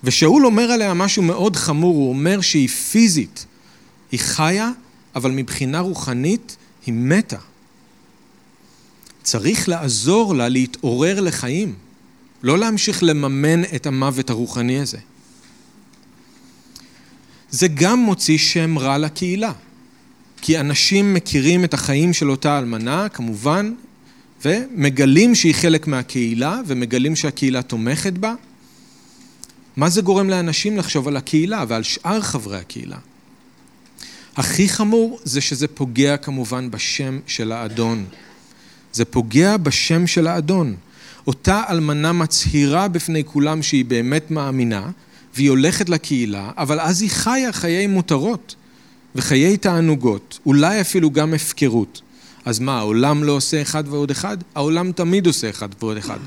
ושאול אומר עליה משהו מאוד חמור, הוא אומר שהיא פיזית, היא חיה, אבל מבחינה רוחנית היא מתה. צריך לעזור לה להתעורר לחיים, לא להמשיך לממן את המוות הרוחני הזה. זה גם מוציא שם רע לקהילה, כי אנשים מכירים את החיים של אותה אלמנה, כמובן, ומגלים שהיא חלק מהקהילה, ומגלים שהקהילה תומכת בה. מה זה גורם לאנשים לחשוב על הקהילה ועל שאר חברי הקהילה? הכי חמור זה שזה פוגע כמובן בשם של האדון. זה פוגע בשם של האדון. אותה אלמנה מצהירה בפני כולם שהיא באמת מאמינה, והיא הולכת לקהילה, אבל אז היא חיה חיי מותרות וחיי תענוגות, אולי אפילו גם הפקרות. אז מה, העולם לא עושה אחד ועוד אחד? העולם תמיד עושה אחד ועוד אחד.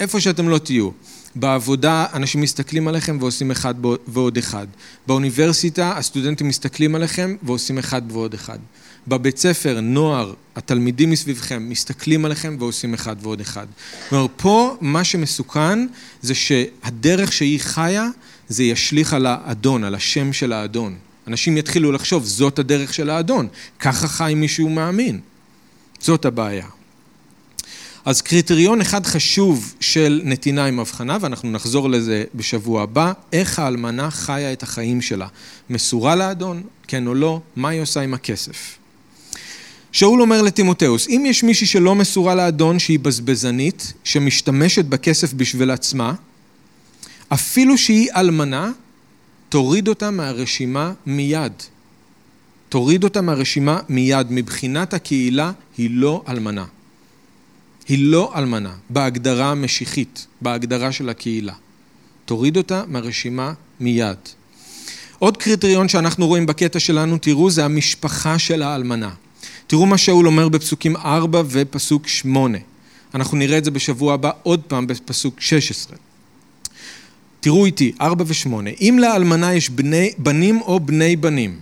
איפה שאתם לא תהיו. בעבודה אנשים מסתכלים עליכם ועושים אחד ועוד אחד. באוניברסיטה הסטודנטים מסתכלים עליכם ועושים אחד ועוד אחד. בבית ספר, נוער, התלמידים מסביבכם מסתכלים עליכם ועושים אחד ועוד אחד. כלומר, פה מה שמסוכן זה שהדרך שהיא חיה זה ישליך על האדון, על השם של האדון. אנשים יתחילו לחשוב, זאת הדרך של האדון, ככה חי מישהו מאמין. זאת הבעיה. אז קריטריון אחד חשוב של נתינה עם הבחנה, ואנחנו נחזור לזה בשבוע הבא, איך האלמנה חיה את החיים שלה. מסורה לאדון, כן או לא, מה היא עושה עם הכסף. שאול אומר לטימותאוס, אם יש מישהי שלא מסורה לאדון, שהיא בזבזנית, שמשתמשת בכסף בשביל עצמה, אפילו שהיא אלמנה, תוריד אותה מהרשימה מיד. תוריד אותה מהרשימה מיד. מבחינת הקהילה היא לא אלמנה. היא לא אלמנה, בהגדרה המשיחית, בהגדרה של הקהילה. תוריד אותה מהרשימה מיד. עוד קריטריון שאנחנו רואים בקטע שלנו, תראו, זה המשפחה של האלמנה. תראו מה שאול אומר בפסוקים 4 ופסוק 8. אנחנו נראה את זה בשבוע הבא עוד פעם בפסוק 16. תראו איתי, 4 ו-8. אם לאלמנה יש בני, בנים או בני בנים,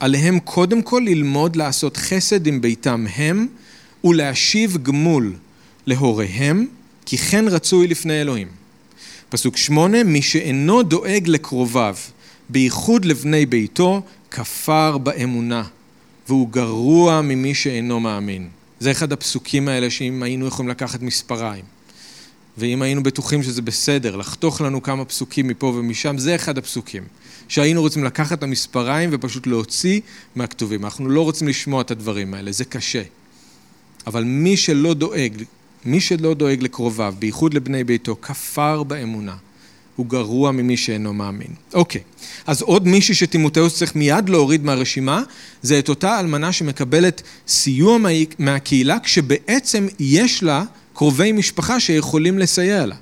עליהם קודם כל ללמוד לעשות חסד עם ביתם הם ולהשיב גמול להוריהם, כי כן רצוי לפני אלוהים. פסוק שמונה, מי שאינו דואג לקרוביו, בייחוד לבני ביתו, כפר באמונה, והוא גרוע ממי שאינו מאמין. זה אחד הפסוקים האלה שאם היינו יכולים לקחת מספריים, ואם היינו בטוחים שזה בסדר, לחתוך לנו כמה פסוקים מפה ומשם, זה אחד הפסוקים. שהיינו רוצים לקחת את המספריים ופשוט להוציא מהכתובים. אנחנו לא רוצים לשמוע את הדברים האלה, זה קשה. אבל מי שלא דואג מי שלא דואג לקרוביו, בייחוד לבני ביתו, כפר באמונה. הוא גרוע ממי שאינו מאמין. אוקיי, אז עוד מישהי שטימותאוס צריך מיד להוריד מהרשימה, זה את אותה אלמנה שמקבלת סיוע מהקהילה, כשבעצם יש לה קרובי משפחה שיכולים לסייע לה.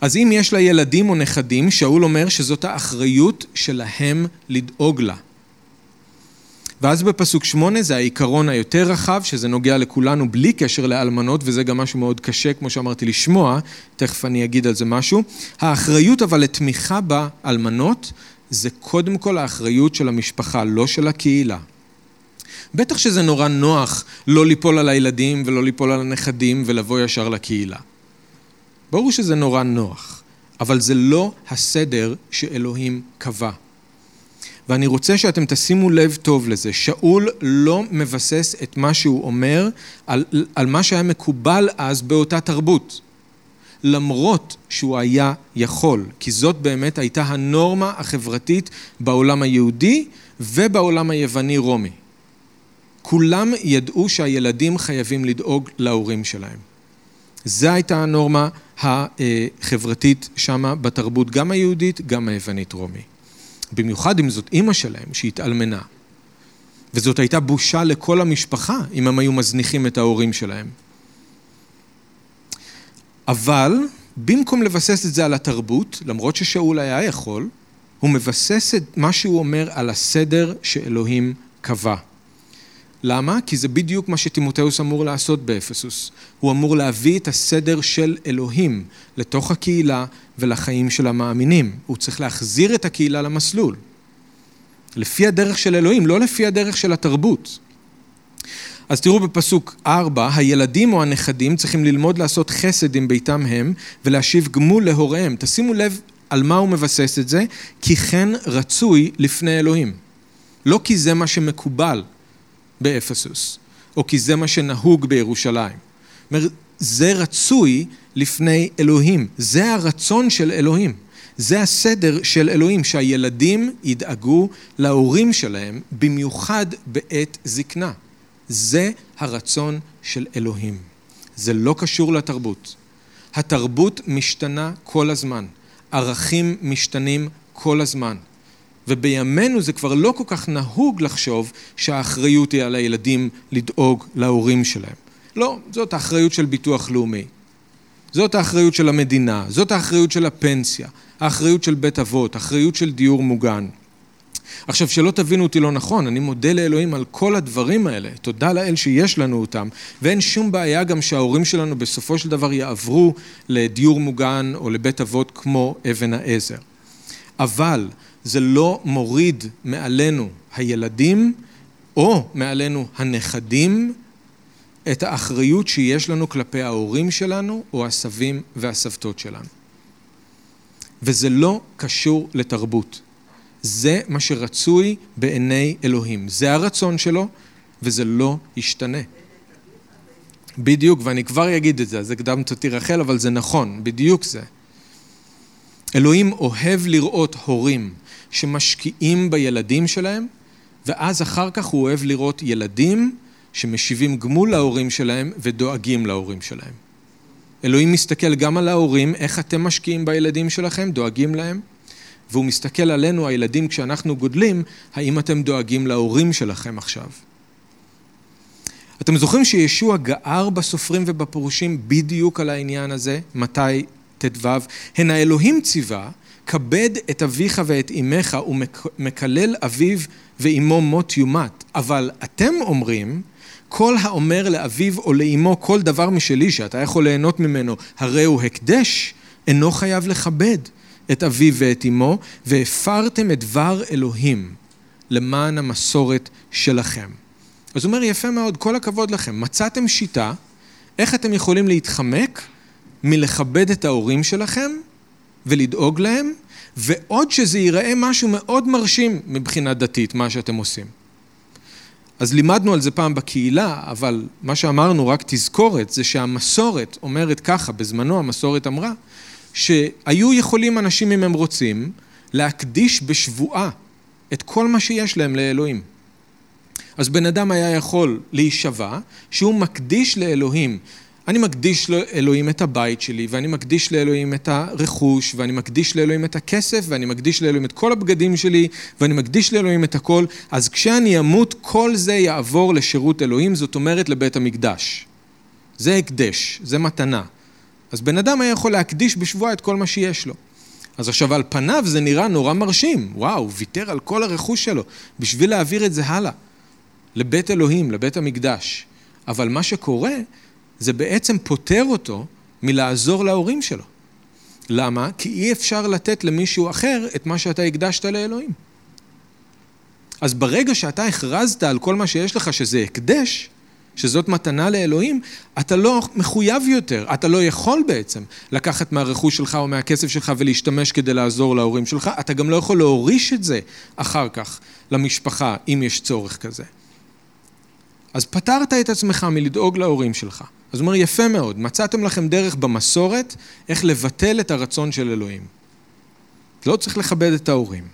אז אם יש לה ילדים או נכדים, שאול אומר שזאת האחריות שלהם לדאוג לה. ואז בפסוק שמונה זה העיקרון היותר רחב, שזה נוגע לכולנו בלי קשר לאלמנות, וזה גם משהו מאוד קשה, כמו שאמרתי, לשמוע, תכף אני אגיד על זה משהו. האחריות אבל לתמיכה באלמנות, זה קודם כל האחריות של המשפחה, לא של הקהילה. בטח שזה נורא נוח לא ליפול על הילדים ולא ליפול על הנכדים ולבוא ישר לקהילה. ברור שזה נורא נוח, אבל זה לא הסדר שאלוהים קבע. ואני רוצה שאתם תשימו לב טוב לזה. שאול לא מבסס את מה שהוא אומר על, על מה שהיה מקובל אז באותה תרבות. למרות שהוא היה יכול, כי זאת באמת הייתה הנורמה החברתית בעולם היהודי ובעולם היווני-רומי. כולם ידעו שהילדים חייבים לדאוג להורים שלהם. זו הייתה הנורמה החברתית שמה בתרבות, גם היהודית, גם היוונית-רומי. במיוחד אם זאת אימא שלהם שהתאלמנה. וזאת הייתה בושה לכל המשפחה אם הם היו מזניחים את ההורים שלהם. אבל במקום לבסס את זה על התרבות, למרות ששאול היה יכול, הוא מבסס את מה שהוא אומר על הסדר שאלוהים קבע. למה? כי זה בדיוק מה שטימותאוס אמור לעשות באפסוס. הוא אמור להביא את הסדר של אלוהים לתוך הקהילה ולחיים של המאמינים. הוא צריך להחזיר את הקהילה למסלול. לפי הדרך של אלוהים, לא לפי הדרך של התרבות. אז תראו בפסוק 4, הילדים או הנכדים צריכים ללמוד לעשות חסד עם ביתם הם ולהשיב גמול להוריהם. תשימו לב על מה הוא מבסס את זה, כי כן רצוי לפני אלוהים. לא כי זה מה שמקובל, באפסוס, או כי זה מה שנהוג בירושלים. זה רצוי לפני אלוהים, זה הרצון של אלוהים, זה הסדר של אלוהים, שהילדים ידאגו להורים שלהם, במיוחד בעת זקנה. זה הרצון של אלוהים. זה לא קשור לתרבות. התרבות משתנה כל הזמן, ערכים משתנים כל הזמן. ובימינו זה כבר לא כל כך נהוג לחשוב שהאחריות היא על הילדים לדאוג להורים שלהם. לא, זאת האחריות של ביטוח לאומי. זאת האחריות של המדינה, זאת האחריות של הפנסיה, האחריות של בית אבות, האחריות של דיור מוגן. עכשיו, שלא תבינו אותי לא נכון, אני מודה לאלוהים על כל הדברים האלה, תודה לאל שיש לנו אותם, ואין שום בעיה גם שההורים שלנו בסופו של דבר יעברו לדיור מוגן או לבית אבות כמו אבן העזר. אבל זה לא מוריד מעלינו הילדים או מעלינו הנכדים את האחריות שיש לנו כלפי ההורים שלנו או הסבים והסבתות שלנו. וזה לא קשור לתרבות. זה מה שרצוי בעיני אלוהים. זה הרצון שלו, וזה לא ישתנה. בדיוק, ואני כבר אגיד את זה, אז הקדמת אותי רחל, אבל זה נכון, בדיוק זה. אלוהים אוהב לראות הורים שמשקיעים בילדים שלהם, ואז אחר כך הוא אוהב לראות ילדים שמשיבים גמול להורים שלהם ודואגים להורים שלהם. אלוהים מסתכל גם על ההורים, איך אתם משקיעים בילדים שלכם, דואגים להם, והוא מסתכל עלינו, הילדים, כשאנחנו גודלים, האם אתם דואגים להורים שלכם עכשיו. אתם זוכרים שישוע גער בסופרים ובפירושים בדיוק על העניין הזה? מתי ט"ו? הן האלוהים ציווה, כבד את אביך ואת אמך ומקלל אביו ואמו מות יומת. אבל אתם אומרים, כל האומר לאביו או לאמו כל דבר משלי שאתה יכול ליהנות ממנו, הרי הוא הקדש, אינו חייב לכבד. את אביו ואת אמו, והפרתם את דבר אלוהים למען המסורת שלכם. אז הוא אומר, יפה מאוד, כל הכבוד לכם. מצאתם שיטה איך אתם יכולים להתחמק מלכבד את ההורים שלכם ולדאוג להם, ועוד שזה ייראה משהו מאוד מרשים מבחינה דתית, מה שאתם עושים. אז לימדנו על זה פעם בקהילה, אבל מה שאמרנו, רק תזכורת, זה שהמסורת אומרת ככה, בזמנו המסורת אמרה, שהיו יכולים אנשים, אם הם רוצים, להקדיש בשבועה את כל מה שיש להם לאלוהים. אז בן אדם היה יכול להישבע שהוא מקדיש לאלוהים. אני מקדיש לאלוהים את הבית שלי, ואני מקדיש לאלוהים את הרכוש, ואני מקדיש לאלוהים את הכסף, ואני מקדיש לאלוהים את כל הבגדים שלי, ואני מקדיש לאלוהים את הכל. אז כשאני אמות, כל זה יעבור לשירות אלוהים, זאת אומרת לבית המקדש. זה הקדש, זה מתנה. אז בן אדם היה יכול להקדיש בשבועה את כל מה שיש לו. אז עכשיו על פניו זה נראה נורא מרשים, וואו, ויתר על כל הרכוש שלו בשביל להעביר את זה הלאה, לבית אלוהים, לבית המקדש. אבל מה שקורה, זה בעצם פוטר אותו מלעזור להורים שלו. למה? כי אי אפשר לתת למישהו אחר את מה שאתה הקדשת לאלוהים. אז ברגע שאתה הכרזת על כל מה שיש לך שזה הקדש, שזאת מתנה לאלוהים, אתה לא מחויב יותר, אתה לא יכול בעצם לקחת מהרכוש שלך או מהכסף שלך ולהשתמש כדי לעזור להורים שלך, אתה גם לא יכול להוריש את זה אחר כך למשפחה, אם יש צורך כזה. אז פטרת את עצמך מלדאוג להורים שלך. אז הוא אומר, יפה מאוד, מצאתם לכם דרך במסורת איך לבטל את הרצון של אלוהים. לא צריך לכבד את ההורים.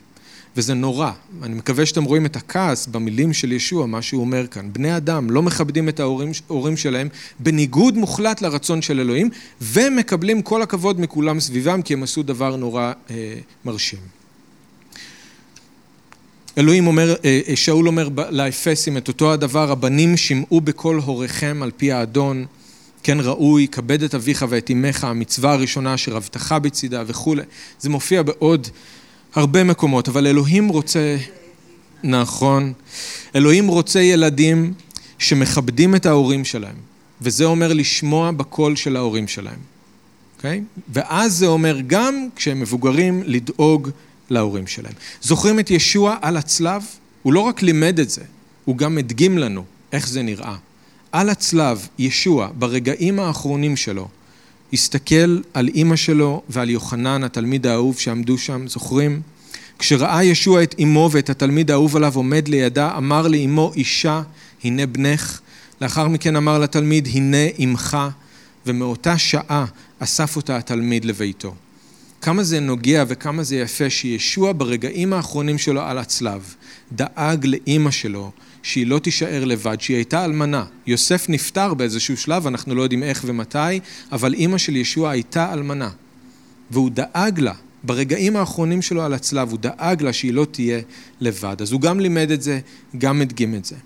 וזה נורא. אני מקווה שאתם רואים את הכעס במילים של ישוע, מה שהוא אומר כאן. בני אדם לא מכבדים את ההורים שלהם בניגוד מוחלט לרצון של אלוהים, ומקבלים כל הכבוד מכולם סביבם, כי הם עשו דבר נורא אה, מרשים. אלוהים אומר, אה, אה שאול אומר לאפסים את אותו הדבר, הבנים שמעו בקול הוריכם על פי האדון, כן ראוי, כבד את אביך ואת אמך, המצווה הראשונה אשר הבטחה בצידה וכולי. זה מופיע בעוד הרבה מקומות, אבל אלוהים רוצה, נכון, אלוהים רוצה ילדים שמכבדים את ההורים שלהם, וזה אומר לשמוע בקול של ההורים שלהם, אוקיי? Okay? ואז זה אומר גם כשהם מבוגרים לדאוג להורים שלהם. זוכרים את ישוע על הצלב? הוא לא רק לימד את זה, הוא גם הדגים לנו איך זה נראה. על הצלב, ישוע, ברגעים האחרונים שלו, הסתכל על אימא שלו ועל יוחנן, התלמיד האהוב שעמדו שם, זוכרים? כשראה ישוע את אמו ואת התלמיד האהוב עליו עומד לידה, אמר לאמו, אישה, הנה בנך. לאחר מכן אמר לתלמיד, הנה אמך, ומאותה שעה אסף אותה התלמיד לביתו. כמה זה נוגע וכמה זה יפה שישוע ברגעים האחרונים שלו על הצלב דאג לאימא שלו שהיא לא תישאר לבד, שהיא הייתה אלמנה. יוסף נפטר באיזשהו שלב, אנחנו לא יודעים איך ומתי, אבל אימא של ישוע הייתה אלמנה. והוא דאג לה, ברגעים האחרונים שלו על הצלב, הוא דאג לה שהיא לא תהיה לבד. אז הוא גם לימד את זה, גם הדגים את זה.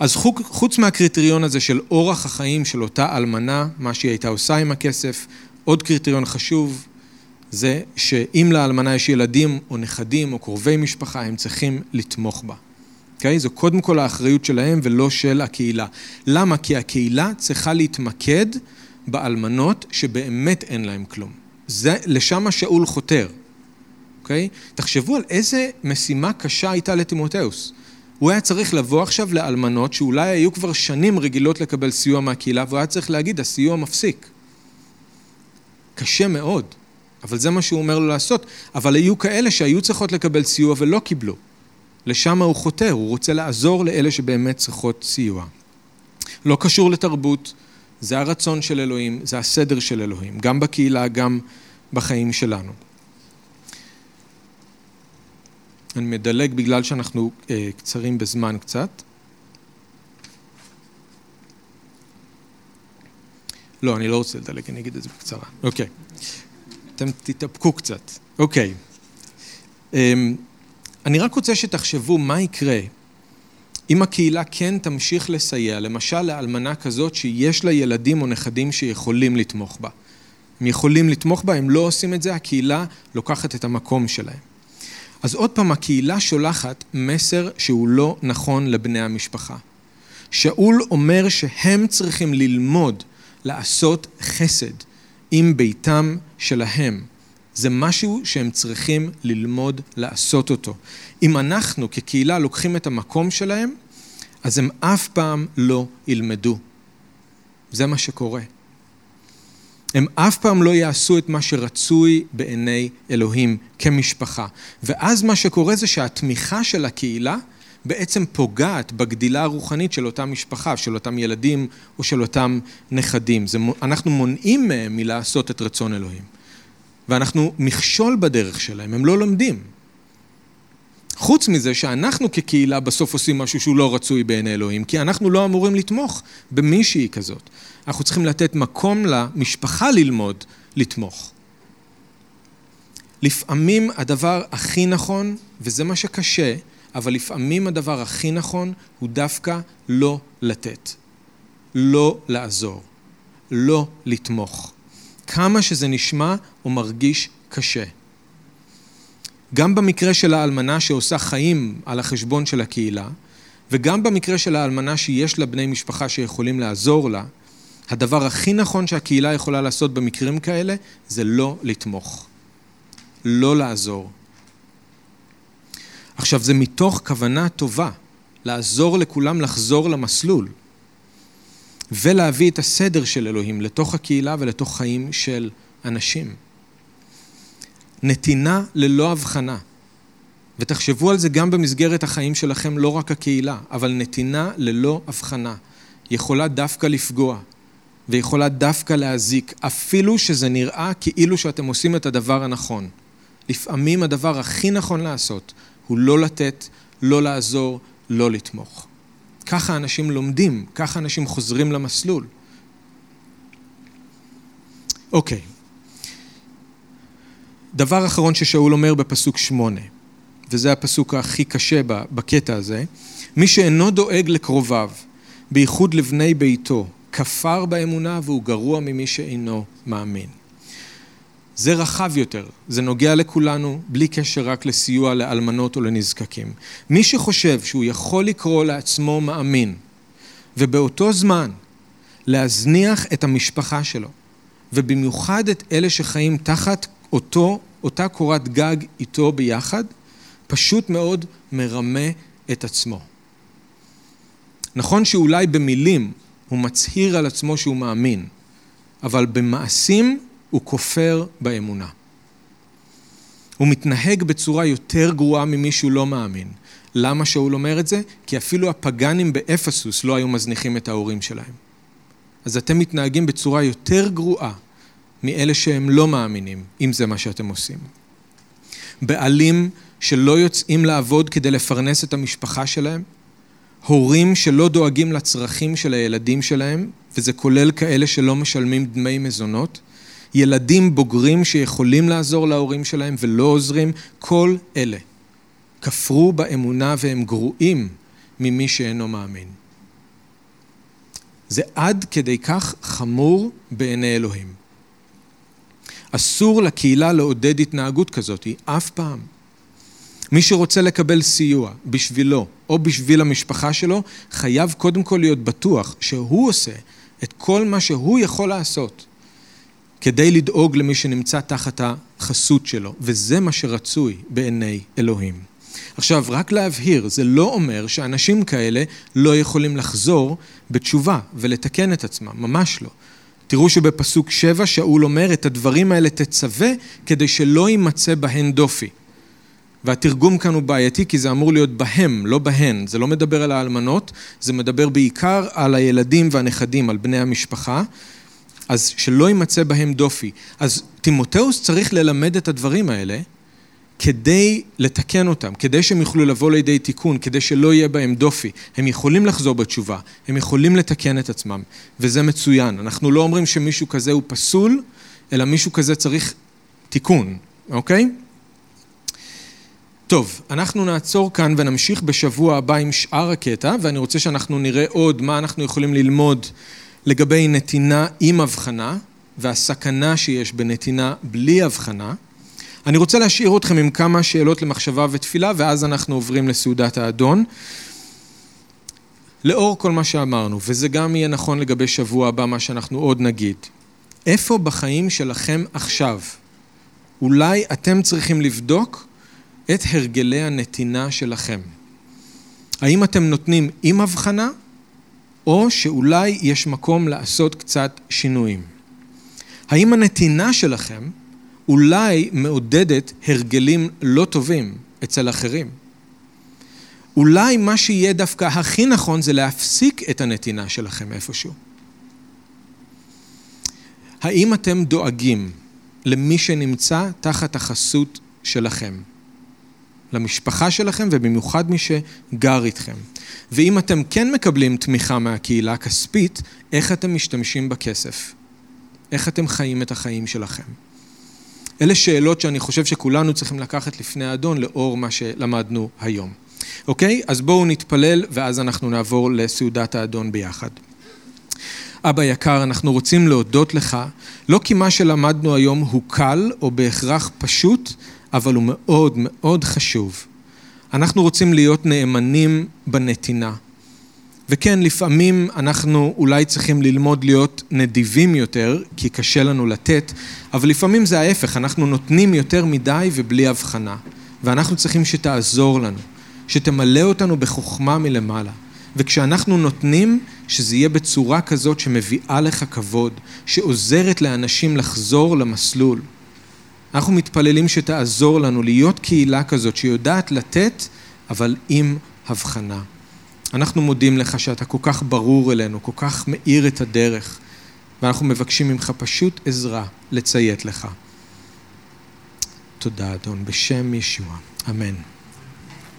אז חוץ מהקריטריון הזה של אורח החיים של אותה אלמנה, מה שהיא הייתה עושה עם הכסף, עוד קריטריון חשוב זה שאם לאלמנה יש ילדים או נכדים או קרובי משפחה, הם צריכים לתמוך בה. אוקיי? Okay? זו קודם כל האחריות שלהם ולא של הקהילה. למה? כי הקהילה צריכה להתמקד באלמנות שבאמת אין להם כלום. זה, לשם שאול חותר, אוקיי? Okay? תחשבו על איזה משימה קשה הייתה לטימותאוס. הוא היה צריך לבוא עכשיו לאלמנות שאולי היו כבר שנים רגילות לקבל סיוע מהקהילה, והוא היה צריך להגיד, הסיוע מפסיק. קשה מאוד, אבל זה מה שהוא אומר לו לעשות. אבל היו כאלה שהיו צריכות לקבל סיוע ולא קיבלו. לשם הוא חותר, הוא רוצה לעזור לאלה שבאמת צריכות סיוע. לא קשור לתרבות, זה הרצון של אלוהים, זה הסדר של אלוהים, גם בקהילה, גם בחיים שלנו. אני מדלג בגלל שאנחנו אה, קצרים בזמן קצת. לא, אני לא רוצה לדלג, אני אגיד את זה בקצרה. אוקיי. אתם תתאפקו קצת. אוקיי. אמ, אני רק רוצה שתחשבו מה יקרה אם הקהילה כן תמשיך לסייע, למשל לאלמנה כזאת שיש לה ילדים או נכדים שיכולים לתמוך בה. הם יכולים לתמוך בה, הם לא עושים את זה, הקהילה לוקחת את המקום שלהם. אז עוד פעם, הקהילה שולחת מסר שהוא לא נכון לבני המשפחה. שאול אומר שהם צריכים ללמוד לעשות חסד עם ביתם שלהם. זה משהו שהם צריכים ללמוד לעשות אותו. אם אנחנו כקהילה לוקחים את המקום שלהם, אז הם אף פעם לא ילמדו. זה מה שקורה. הם אף פעם לא יעשו את מה שרצוי בעיני אלוהים כמשפחה. ואז מה שקורה זה שהתמיכה של הקהילה בעצם פוגעת בגדילה הרוחנית של אותה משפחה, של אותם ילדים או של אותם נכדים. זה, אנחנו מונעים מהם מלעשות את רצון אלוהים. ואנחנו מכשול בדרך שלהם, הם לא לומדים. חוץ מזה שאנחנו כקהילה בסוף עושים משהו שהוא לא רצוי בעיני אלוהים, כי אנחנו לא אמורים לתמוך במישהי כזאת. אנחנו צריכים לתת מקום למשפחה ללמוד לתמוך. לפעמים הדבר הכי נכון, וזה מה שקשה, אבל לפעמים הדבר הכי נכון הוא דווקא לא לתת, לא לעזור, לא לתמוך. כמה שזה נשמע או מרגיש קשה. גם במקרה של האלמנה שעושה חיים על החשבון של הקהילה, וגם במקרה של האלמנה שיש לה בני משפחה שיכולים לעזור לה, הדבר הכי נכון שהקהילה יכולה לעשות במקרים כאלה זה לא לתמוך, לא לעזור. עכשיו, זה מתוך כוונה טובה, לעזור לכולם לחזור למסלול, ולהביא את הסדר של אלוהים לתוך הקהילה ולתוך חיים של אנשים. נתינה ללא הבחנה. ותחשבו על זה גם במסגרת החיים שלכם, לא רק הקהילה, אבל נתינה ללא הבחנה יכולה דווקא לפגוע ויכולה דווקא להזיק, אפילו שזה נראה כאילו שאתם עושים את הדבר הנכון. לפעמים הדבר הכי נכון לעשות הוא לא לתת, לא לעזור, לא לתמוך. ככה אנשים לומדים, ככה אנשים חוזרים למסלול. אוקיי. דבר אחרון ששאול אומר בפסוק שמונה, וזה הפסוק הכי קשה בקטע הזה, מי שאינו דואג לקרוביו, בייחוד לבני ביתו, כפר באמונה והוא גרוע ממי שאינו מאמין. זה רחב יותר, זה נוגע לכולנו, בלי קשר רק לסיוע לאלמנות או לנזקקים. מי שחושב שהוא יכול לקרוא לעצמו מאמין, ובאותו זמן להזניח את המשפחה שלו, ובמיוחד את אלה שחיים תחת אותו, אותה קורת גג איתו ביחד, פשוט מאוד מרמה את עצמו. נכון שאולי במילים הוא מצהיר על עצמו שהוא מאמין, אבל במעשים הוא כופר באמונה. הוא מתנהג בצורה יותר גרועה ממי שהוא לא מאמין. למה שאול אומר את זה? כי אפילו הפגאנים באפסוס לא היו מזניחים את ההורים שלהם. אז אתם מתנהגים בצורה יותר גרועה מאלה שהם לא מאמינים, אם זה מה שאתם עושים. בעלים שלא יוצאים לעבוד כדי לפרנס את המשפחה שלהם, הורים שלא דואגים לצרכים של הילדים שלהם, וזה כולל כאלה שלא משלמים דמי מזונות, ילדים בוגרים שיכולים לעזור להורים שלהם ולא עוזרים, כל אלה כפרו באמונה והם גרועים ממי שאינו מאמין. זה עד כדי כך חמור בעיני אלוהים. אסור לקהילה לעודד התנהגות כזאת, אף פעם. מי שרוצה לקבל סיוע בשבילו או בשביל המשפחה שלו, חייב קודם כל להיות בטוח שהוא עושה את כל מה שהוא יכול לעשות כדי לדאוג למי שנמצא תחת החסות שלו, וזה מה שרצוי בעיני אלוהים. עכשיו, רק להבהיר, זה לא אומר שאנשים כאלה לא יכולים לחזור בתשובה ולתקן את עצמם, ממש לא. תראו שבפסוק שבע שאול אומר, את הדברים האלה תצווה כדי שלא יימצא בהן דופי. והתרגום כאן הוא בעייתי כי זה אמור להיות בהם, לא בהן. זה לא מדבר על האלמנות, זה מדבר בעיקר על הילדים והנכדים, על בני המשפחה. אז שלא יימצא בהם דופי. אז תימותאוס צריך ללמד את הדברים האלה כדי לתקן אותם, כדי שהם יוכלו לבוא לידי תיקון, כדי שלא יהיה בהם דופי. הם יכולים לחזור בתשובה, הם יכולים לתקן את עצמם, וזה מצוין. אנחנו לא אומרים שמישהו כזה הוא פסול, אלא מישהו כזה צריך תיקון, אוקיי? טוב, אנחנו נעצור כאן ונמשיך בשבוע הבא עם שאר הקטע, ואני רוצה שאנחנו נראה עוד מה אנחנו יכולים ללמוד לגבי נתינה עם הבחנה, והסכנה שיש בנתינה בלי הבחנה. אני רוצה להשאיר אתכם עם כמה שאלות למחשבה ותפילה, ואז אנחנו עוברים לסעודת האדון. לאור כל מה שאמרנו, וזה גם יהיה נכון לגבי שבוע הבא, מה שאנחנו עוד נגיד, איפה בחיים שלכם עכשיו אולי אתם צריכים לבדוק את הרגלי הנתינה שלכם? האם אתם נותנים עם הבחנה, או שאולי יש מקום לעשות קצת שינויים? האם הנתינה שלכם אולי מעודדת הרגלים לא טובים אצל אחרים. אולי מה שיהיה דווקא הכי נכון זה להפסיק את הנתינה שלכם איפשהו. האם אתם דואגים למי שנמצא תחת החסות שלכם? למשפחה שלכם ובמיוחד מי שגר איתכם. ואם אתם כן מקבלים תמיכה מהקהילה הכספית, איך אתם משתמשים בכסף? איך אתם חיים את החיים שלכם? אלה שאלות שאני חושב שכולנו צריכים לקחת לפני האדון לאור מה שלמדנו היום. אוקיי? אז בואו נתפלל ואז אנחנו נעבור לסעודת האדון ביחד. אבא יקר, אנחנו רוצים להודות לך, לא כי מה שלמדנו היום הוא קל או בהכרח פשוט, אבל הוא מאוד מאוד חשוב. אנחנו רוצים להיות נאמנים בנתינה. וכן, לפעמים אנחנו אולי צריכים ללמוד להיות נדיבים יותר, כי קשה לנו לתת, אבל לפעמים זה ההפך, אנחנו נותנים יותר מדי ובלי הבחנה. ואנחנו צריכים שתעזור לנו, שתמלא אותנו בחוכמה מלמעלה. וכשאנחנו נותנים, שזה יהיה בצורה כזאת שמביאה לך כבוד, שעוזרת לאנשים לחזור למסלול. אנחנו מתפללים שתעזור לנו להיות קהילה כזאת שיודעת לתת, אבל עם הבחנה. אנחנו מודים לך שאתה כל כך ברור אלינו, כל כך מאיר את הדרך, ואנחנו מבקשים ממך פשוט עזרה לציית לך. תודה, אדון, בשם ישוע. אמן.